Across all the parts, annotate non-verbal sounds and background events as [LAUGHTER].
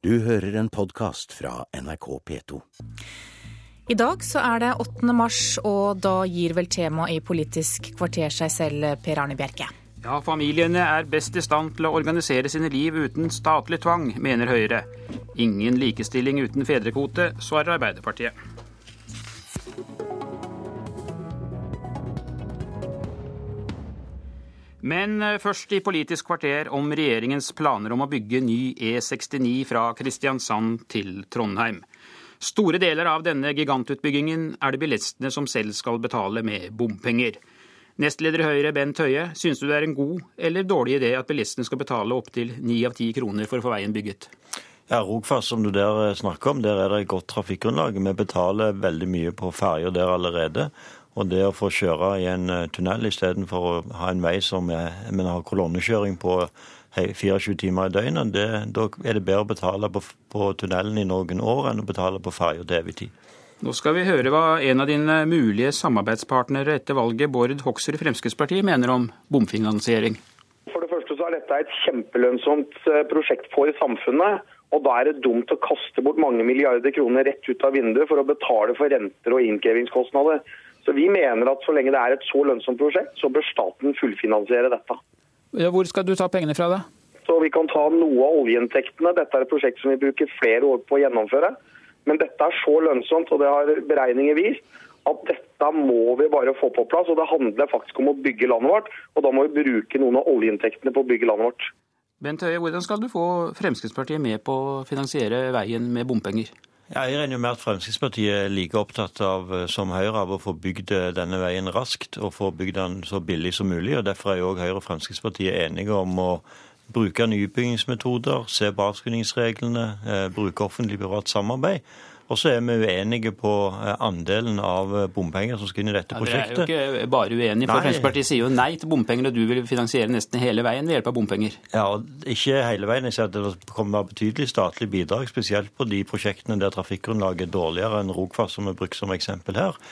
Du hører en podkast fra NRK P2. I dag så er det 8. mars, og da gir vel temaet i Politisk kvarter seg selv, Per Arne Bjerke. Ja, familiene er best i stand til å organisere sine liv uten statlig tvang, mener Høyre. Ingen likestilling uten fedrekvote, svarer Arbeiderpartiet. Men eh, først i Politisk kvarter om regjeringens planer om å bygge ny E69 fra Kristiansand til Trondheim. Store deler av denne gigantutbyggingen er det bilistene som selv skal betale med bompenger. Nestleder i Høyre Bent Høie, synes du det er en god eller dårlig idé at bilistene skal betale opptil ni av ti kroner for å få veien bygget? Ja, Rogfast som du der snakker om, der er det et godt trafikkgrunnlag. Vi betaler veldig mye på ferjer der allerede. Og det å få kjøre i en eh, tunnel istedenfor å ha en vei som er, men har kolonnekjøring på 24 timer i døgnet, det, da er det bedre å betale på, på tunnelen i noen år enn å betale på ferja til evig tid. Nå skal vi høre hva en av dine mulige samarbeidspartnere etter valget, Bård Hoksrud Fremskrittspartiet, mener om bomfinansiering. For det første så er dette et kjempelønnsomt eh, prosjekt for samfunnet. Og da er det dumt å kaste bort mange milliarder kroner rett ut av vinduet for å betale for renter og innkrevingskostnader. Så vi mener at så lenge det er et så lønnsomt prosjekt, så bør staten fullfinansiere dette. Hvor skal du ta pengene fra, da? Så Vi kan ta noe av oljeinntektene. Dette er et prosjekt som vi bruker flere år på å gjennomføre. Men dette er så lønnsomt, og det har beregninger vist, at dette må vi bare få på plass. Og det handler faktisk om å bygge landet vårt, og da må vi bruke noen av oljeinntektene på å bygge landet vårt. Bent Høie, hvordan skal du få Fremskrittspartiet med på å finansiere veien med bompenger? Ja, jeg regner med at Fremskrittspartiet er like opptatt av eh, som Høyre av å få bygd eh, denne veien raskt og få bygd den så billig som mulig. og Derfor er jo Høyre og Fremskrittspartiet enige om å bruke nye utbyggingsmetoder, se på avskrivningsreglene, eh, bruke offentlig-privat samarbeid. Og så er vi uenige på eh, andelen av eh, bompenger som skal inn i dette ja, prosjektet. Dere er jo ikke bare uenige, for nei. Fremskrittspartiet sier jo nei til bompenger, og du vil finansiere nesten hele veien ved hjelp av bompenger. Ja, ikke hele veien. Jeg sier at det kommer være betydelig statlig bidrag, spesielt på de prosjektene der trafikkgrunnlaget er dårligere enn Rogfast, som er brukt som eksempel her.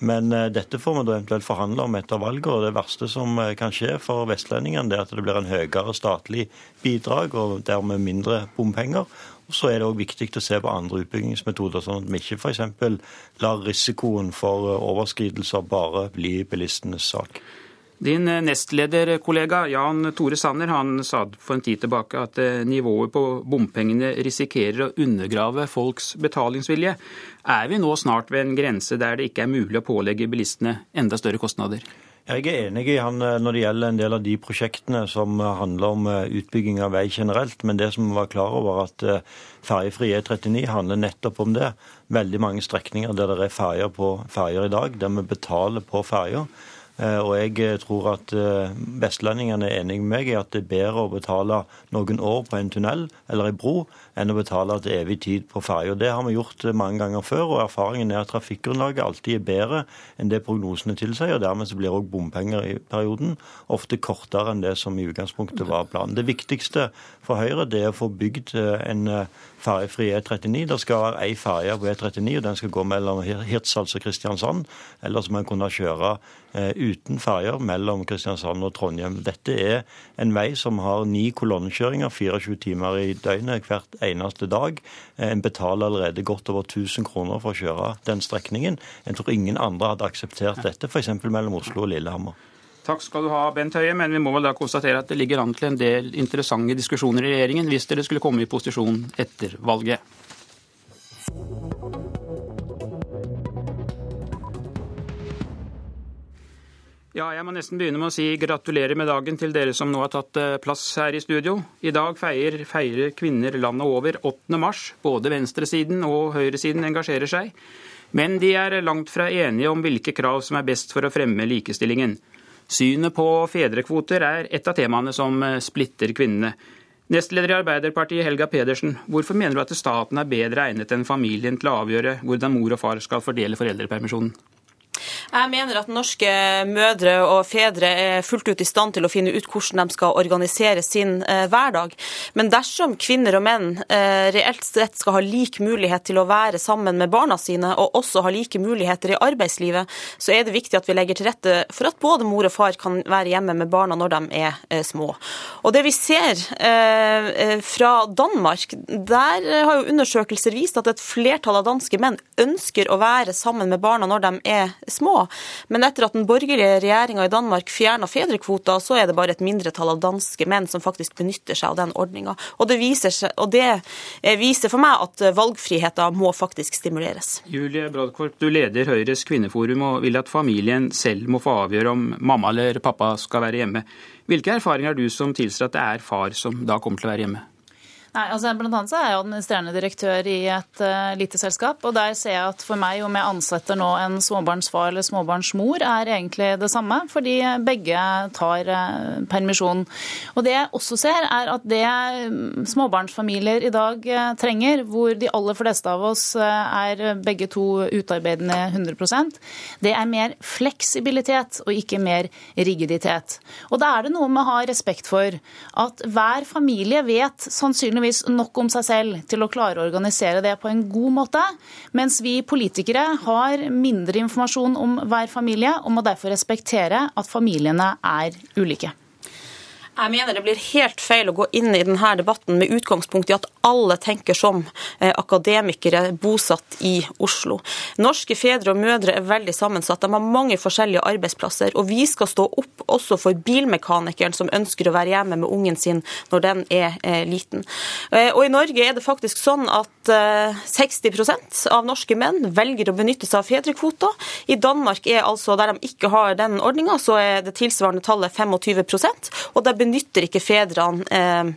Men uh, dette får vi da eventuelt forhandle om etter valget. og Det verste som kan skje for vestlendingene, er at det blir en høyere statlig bidrag og dermed mindre bompenger. Så er det òg viktig å se på andre utbyggingsmetoder, sånn at vi ikke f.eks. lar risikoen for eh, overskridelser bare bli bilistenes sak. Din eh, nestlederkollega Jan Tore Sanner han sa for en tid tilbake at eh, nivået på bompengene risikerer å undergrave folks betalingsvilje. Er vi nå snart ved en grense der det ikke er mulig å pålegge bilistene enda større kostnader? Jeg er enig i han eh, når det gjelder en del av de prosjektene som eh, handler om eh, utbygging av vei generelt. Men det som vi var klar over, at ferjefri E39 handler nettopp om det. Veldig mange strekninger der det er ferjer på ferjer i dag, der vi betaler på ferja. Og jeg tror at vestlendingene er enig med meg i at det er bedre å betale noen år på en tunnel eller en bro enn å betale til evig tid på ferja. Det har vi gjort mange ganger før, og erfaringen er at trafikkgrunnlaget alltid er bedre enn det prognosene tilsier. og Dermed så blir òg bompenger i perioden ofte kortere enn det som i utgangspunktet var planen. Det viktigste for Høyre det er å få bygd eh, en eh, ferjefri E39. Det skal være ei ferje på E39, og den skal gå mellom Hirtshals og Kristiansand. Ellers må en kunne kjøre eh, uten ferger mellom Kristiansand og Trondheim. Dette er en vei som har ni kolonnekjøringer 24 timer i døgnet hvert eneste dag. En betaler allerede godt over 1000 kroner for å kjøre den strekningen. Jeg tror ingen andre hadde akseptert dette, f.eks. mellom Oslo og Lillehammer. Takk skal du ha, Bent Høie, men vi må vel da konstatere at det ligger an til en del interessante diskusjoner i regjeringen hvis dere skulle komme i posisjon etter valget. Ja, jeg må nesten begynne med å si gratulerer med dagen til dere som nå har tatt eh, plass her i studio. I dag feirer, feirer kvinner landet over 8. mars. Både venstresiden og høyresiden engasjerer seg. Men de er langt fra enige om hvilke krav som er best for å fremme likestillingen. Synet på fedrekvoter er et av temaene som eh, splitter kvinnene. Nestleder i Arbeiderpartiet, Helga Pedersen, hvorfor mener du at staten er bedre egnet enn familien til å avgjøre hvordan mor og far skal fordele foreldrepermisjonen? Jeg mener at norske mødre og fedre er fullt ut i stand til å finne ut hvordan de skal organisere sin eh, hverdag. Men dersom kvinner og menn eh, reelt sett skal ha lik mulighet til å være sammen med barna sine, og også ha like muligheter i arbeidslivet, så er det viktig at vi legger til rette for at både mor og far kan være hjemme med barna når de er eh, små. Og det vi ser fra Danmark, der har jo undersøkelser vist at et flertall av danske menn ønsker å være sammen med barna når de er små. Men etter at den borgerlige regjeringa i Danmark fjerna fedrekvota, så er det bare et mindretall av danske menn som faktisk benytter seg av den ordninga. Og, og, det eh, viser for meg at valgfriheten må faktisk stimuleres. Julie Brodkorp, du leder Høyres kvinneforum og vil at familien selv må få avgjøre om mamma eller pappa skal være hjemme. Hvilke erfaringer har du som tilsier at det er far som da kommer til å være hjemme? Nei, altså Blant annet så er jeg administrerende direktør i et uh, lite selskap. og Der ser jeg at for meg om jeg ansetter nå en småbarnsfar eller småbarnsmor, er egentlig det samme. Fordi begge tar uh, permisjon. Og Det jeg også ser, er at det mm, småbarnsfamilier i dag uh, trenger, hvor de aller fleste av oss er begge to utarbeidende 100% det er mer fleksibilitet og ikke mer rigiditet. Og Da er det noe med å ha respekt for at hver familie vet sannsynligvis sannsynligvis nok om seg selv til å klare å organisere det på en god måte, mens vi politikere har mindre informasjon om hver familie og må derfor respektere at familiene er ulike. Jeg mener det blir helt feil å gå inn i denne debatten med utgangspunkt i at alle tenker som eh, akademikere bosatt i Oslo. Norske fedre og mødre er veldig sammensatt. De har mange forskjellige arbeidsplasser. Og vi skal stå opp også for bilmekanikeren som ønsker å være hjemme med ungen sin når den er eh, liten. Eh, og i Norge er det faktisk sånn at 60% av norske menn velger å benytte seg av fedrekvoter. I Danmark er altså, der de ikke har den ordninga, så er det tilsvarende tallet 25% og der benytter ikke fedrene eh,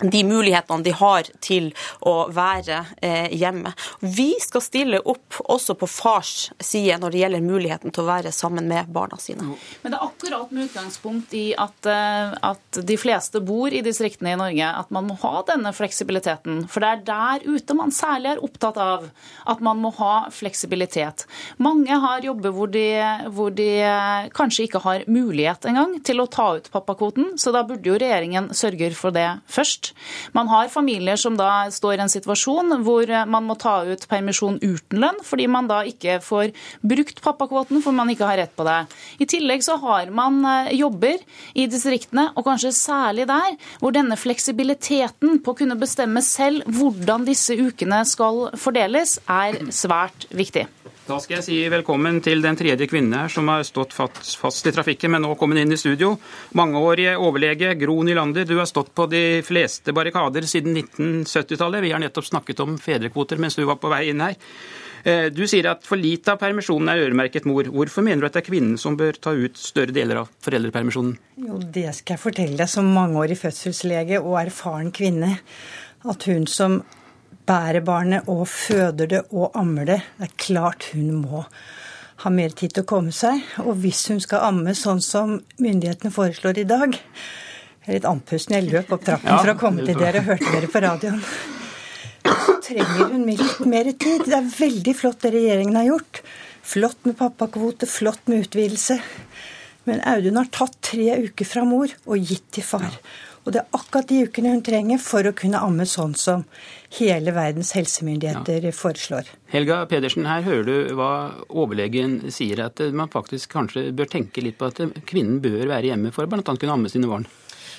de mulighetene de har til å være eh, hjemme. Vi skal stille opp også på fars side når det gjelder muligheten til å være sammen med barna sine. Men det er akkurat med utgangspunkt i at, eh, at de fleste bor i distriktene i Norge, at man må ha denne fleksibiliteten. For det er der ute man særlig er opptatt av at man må ha fleksibilitet. Mange har jobber hvor de, hvor de eh, kanskje ikke har mulighet engang til å ta ut pappakvoten, så da burde jo regjeringen sørge for det først. Man har familier som da står i en situasjon hvor man må ta ut permisjon uten lønn, fordi man da ikke får brukt pappakvoten for man ikke har rett på det. I tillegg så har man eh, jobber i distriktene, og kanskje særlig der, hvor denne fleksibiliteten på å kunne bestemme selv hvordan disse ukene skal fordeles, er svært viktig. Da skal jeg si velkommen til den tredje kvinnen her som har stått fast i trafikken, men nå kommet inn i studio. Mangeårige overlege Gro Nylander, du har stått på de fleste barrikader siden 1970-tallet. Vi har nettopp snakket om fedrekvoter mens du var på vei inn her. Eh, du sier at for lite av permisjonen er øremerket mor. Hvorfor mener du at det er kvinnen som bør ta ut større deler av foreldrepermisjonen? Jo, Det skal jeg fortelle deg som mangeårig fødselslege og erfaren kvinne. At hun som bærer barnet og føder det og ammer det. Det er klart hun må ha mer tid til å komme seg. Og hvis hun skal amme sånn som myndighetene foreslår i dag Jeg er litt andpusten, jeg løp opp trappen for å komme til dere og hørte dere på radioen. Så trenger hun litt mer tid. Det er veldig flott det regjeringen har gjort. Flott med pappakvote, flott med utvidelse. Men Audun har tatt tre uker fra mor og gitt til far. Og det er akkurat de ukene hun trenger for å kunne amme sånn som hele verdens helsemyndigheter ja. foreslår. Helga Pedersen, her hører du hva overlegen sier, at man faktisk kanskje bør tenke litt på at kvinnen bør være hjemme for bl.a. kunne amme sine barn.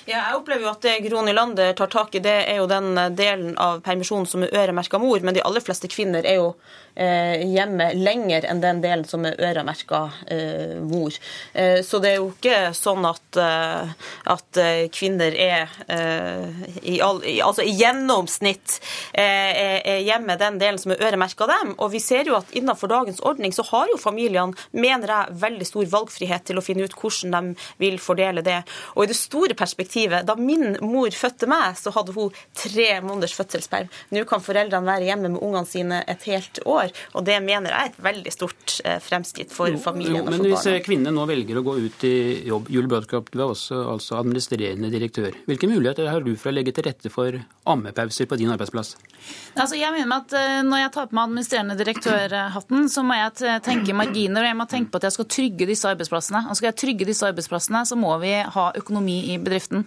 Ja, jeg opplever jo at det Gro Nylander tar tak i, det er jo den delen av permisjonen som er øremerka mor. Men de aller fleste kvinner er jo Eh, hjemme lenger enn den delen som er øremerka eh, mor. Eh, så det er jo ikke sånn at, at kvinner er i, altså i gjennomsnitt er hjemme den delen som er øremerka dem. Og vi ser jo at innenfor dagens ordning så har jo familiene, mener jeg, veldig stor valgfrihet til å finne ut hvordan de vil fordele det. Og i det store perspektivet perspektivet. Da min mor fødte meg, så hadde hun tre måneders fødselsperm. Nå kan foreldrene være hjemme med ungene sine et helt år, og det mener jeg er et veldig stort eh, fremskritt for familien. Jo, men hvis eh, kvinnene nå velger å gå ut i jobb, Julie Brodkop, du er også altså administrerende direktør. Hvilke muligheter har du for å legge til rette for ammepauser på din arbeidsplass? Altså, jeg mener at Når jeg tar på meg administrerende direktørhatten, så må jeg tenke marginer, og jeg må tenke på at jeg skal trygge disse arbeidsplassene. Og skal jeg trygge disse arbeidsplassene, så må vi ha økonomi i bedriften.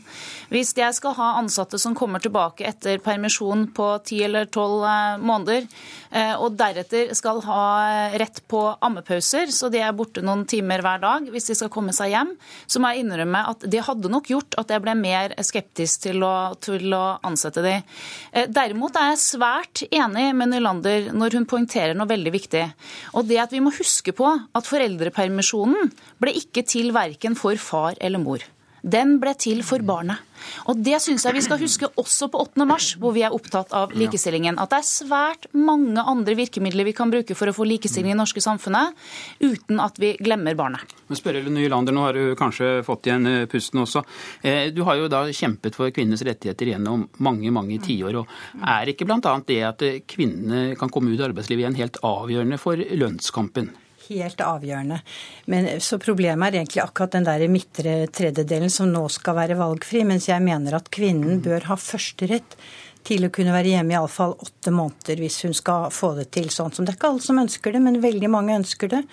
Hvis jeg skal ha ansatte som kommer tilbake etter permisjon på ti eller tolv eh, måneder, eh, og deretter skal ha rett på ammepauser, så de er borte noen timer hver dag hvis de skal komme seg hjem, så må jeg innrømme at det hadde nok gjort at jeg ble mer skeptisk til å, til å ansette de. Eh, derimot er jeg svært enig med Nylander når hun poengterer noe veldig viktig. Og det at vi må huske på at foreldrepermisjonen ble ikke til verken for far eller mor. Den ble til for barnet. Og Det syns jeg vi skal huske også på 8. mars, hvor vi er opptatt av likestillingen. At det er svært mange andre virkemidler vi kan bruke for å få likestilling i det norske samfunnet, uten at vi glemmer barnet. Men spør Nylander, nå har du kanskje fått igjen eh, pusten også. Eh, du har jo da kjempet for kvinnenes rettigheter gjennom mange mange tiår. og Er ikke bl.a. det at kvinnene kan komme ut i arbeidslivet igjen helt avgjørende for lønnskampen? Helt avgjørende. Men Så problemet er egentlig akkurat den der midtre tredjedelen som nå skal være valgfri, mens jeg mener at kvinnen bør ha førsterett til å kunne være hjemme i iallfall åtte måneder hvis hun skal få det til sånn som Det er ikke alle som ønsker det, men veldig mange ønsker det.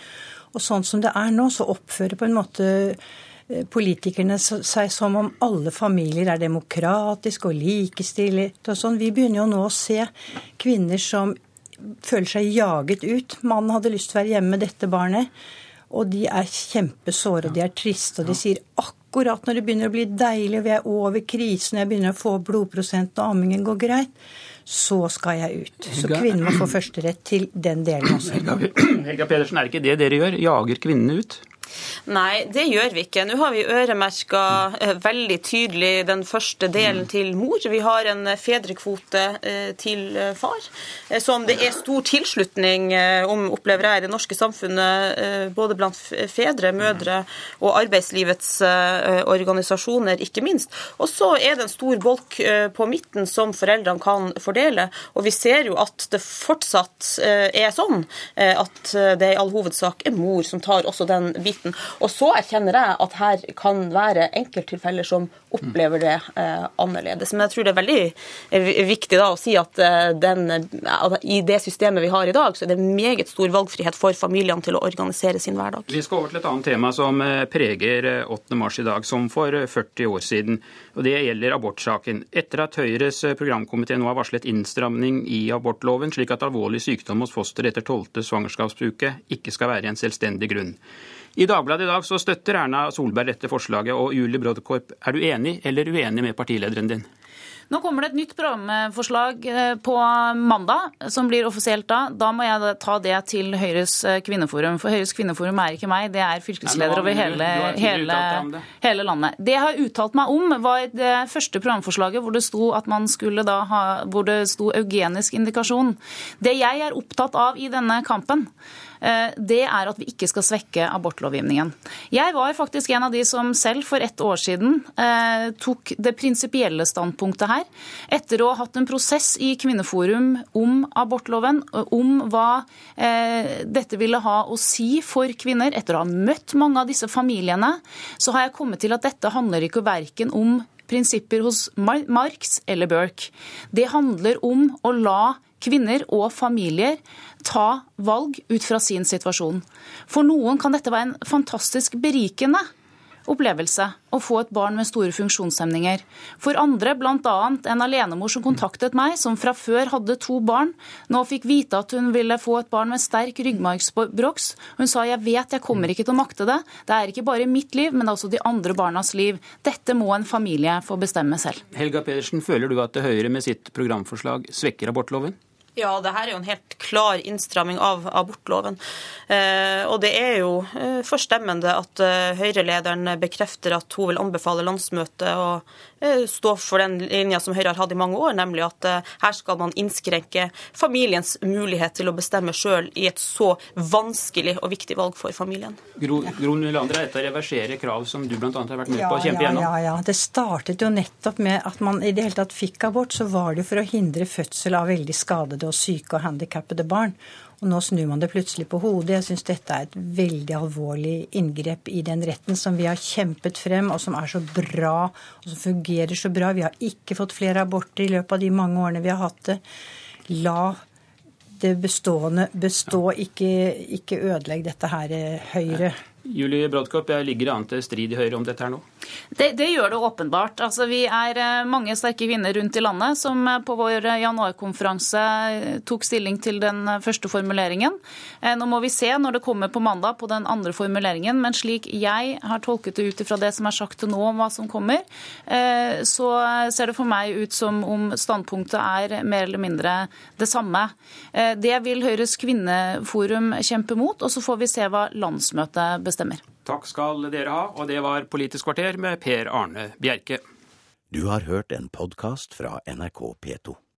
Og sånn som det er nå, så oppfører på en måte eh, politikerne seg som om alle familier er demokratiske og likestilte og sånn. Vi begynner jo nå å se kvinner som føler seg jaget ut. Mannen hadde lyst til å være hjemme med dette barnet, og de er kjempesåre og de er triste. Og de sier akkurat når det begynner å bli deilig, og vi er over krisen, og jeg begynner å få blodprosenten og ammingen går greit, så skal jeg ut. Så kvinnen må få førsterett til den delen også. [CLEARS THROAT] Helga Pedersen, er det ikke det dere gjør? Jager kvinnene ut? Nei, det gjør vi ikke. Nå har vi øremerka eh, veldig tydelig den første delen til mor. Vi har en fedrekvote eh, til eh, far, som det er stor tilslutning om, opplever jeg, i det norske samfunnet, både blant fedre, mødre og arbeidslivets organisasjoner, ikke minst. Og så er det en stor bolk på midten som foreldrene kan fordele. Og vi ser jo at det fortsatt er sånn at det i all hovedsak er mor som tar også den biten konflikten. Og så erkjenner jeg at her kan være enkelttilfeller som opplever det eh, annerledes. Men jeg tror det er veldig eh, viktig da å si at den, at, i det systemet vi har i dag, så er det meget stor valgfrihet for familiene til å organisere sin hverdag. Vi skal over til et annet tema som eh, preger 8. Eh, mars i dag, som for 40 år siden. og Det gjelder abortsaken. Etter at Høyres programkomité nå har varslet innstramning i abortloven, slik at alvorlig sykdom hos foster etter 12. svangerskapsuke ikke skal være en selvstendig grunn. I Dagbladet i dag så støtter Erna Solberg dette forslaget, og Julie Brodkorp, er du enig eller uenig med partilederen din? Nå kommer det et nytt programforslag eh, på mandag, som blir offisielt da. Da må jeg ta det til Høyres eh, kvinneforum. For Høyres kvinneforum er ikke meg, det er fylkesleder over hele, hele, hele, landet. Det jeg har uttalt meg om, var det første programforslaget hvor det sto at man skulle da ha, hvor det sto eugenisk indikasjon. Det jeg er opptatt av i denne kampen, det er at vi ikke skal svekke abortlovgivningen. Jeg var faktisk en av de som selv for ett år siden eh, tok det prinsipielle standpunktet her, etter å ha hatt en prosess i Kvinneforum om abortloven, om hva eh, dette ville ha å si for kvinner. Etter å ha møtt mange av disse familiene, så har jeg kommet til at dette handler ikke verken om prinsipper hos Marx eller Burke. Det handler om å la kvinner og familier ta valg ut fra sin situasjon. For noen kan dette være en fantastisk berikende opplevelse å få et barn med store funksjonshemninger. For andre, bl.a. en alenemor som kontaktet meg, som fra før hadde to barn, nå fikk vite at hun ville få et barn med sterk ryggmargsbroks. Hun sa jeg vet jeg kommer ikke til å makte det. Det er ikke bare mitt liv, men også de andre barnas liv. Dette må en familie få bestemme selv. Helga Pedersen, føler du at Høyre med sitt programforslag svekker abortloven? Ja, det her er jo en helt klar innstramming av abortloven. Eh, og det er jo eh, forstemmende at eh, Høyre-lederen bekrefter at hun vil anbefale landsmøtet å stå for den linja som Høyre har hatt i mange år, nemlig at her skal man innskrenke familiens mulighet til å bestemme sjøl i et så vanskelig og viktig valg for familien. Gro, Gro Nylander, dette reverserer reversere krav som du bl.a. har vært med ja, på å kjempe gjennom? Ja, ja, ja. Det startet jo nettopp med at man i det hele tatt fikk abort, så var det jo for å hindre fødsel av veldig skadede og syke og handikappede barn. Og nå snur man det plutselig på hodet. Jeg syns dette er et veldig alvorlig inngrep i den retten som vi har kjempet frem, og som er så bra, og som fungerer så bra. Vi har ikke fått flere aborter i løpet av de mange årene vi har hatt det. La det bestående bestå, ikke, ikke ødelegg dette her, Høyre. Julie Brodkop, ligger an til strid i Høyre om dette her nå? Det, det, gjør det åpenbart. Altså, vi er eh, mange sterke kvinner rundt i landet som eh, på vår eh, januarkonferanse tok stilling til den første formuleringen. Nå må vi se når det kommer på mandag på den andre formuleringen, men slik jeg har tolket det ut ifra det som er sagt til nå om hva som kommer, så ser det for meg ut som om standpunktet er mer eller mindre det samme. Det vil Høyres kvinneforum kjempe mot, og så får vi se hva landsmøtet bestemmer. Takk skal dere ha, og det var Politisk kvarter med Per Arne Bjerke. Du har hørt en podkast fra NRK P2.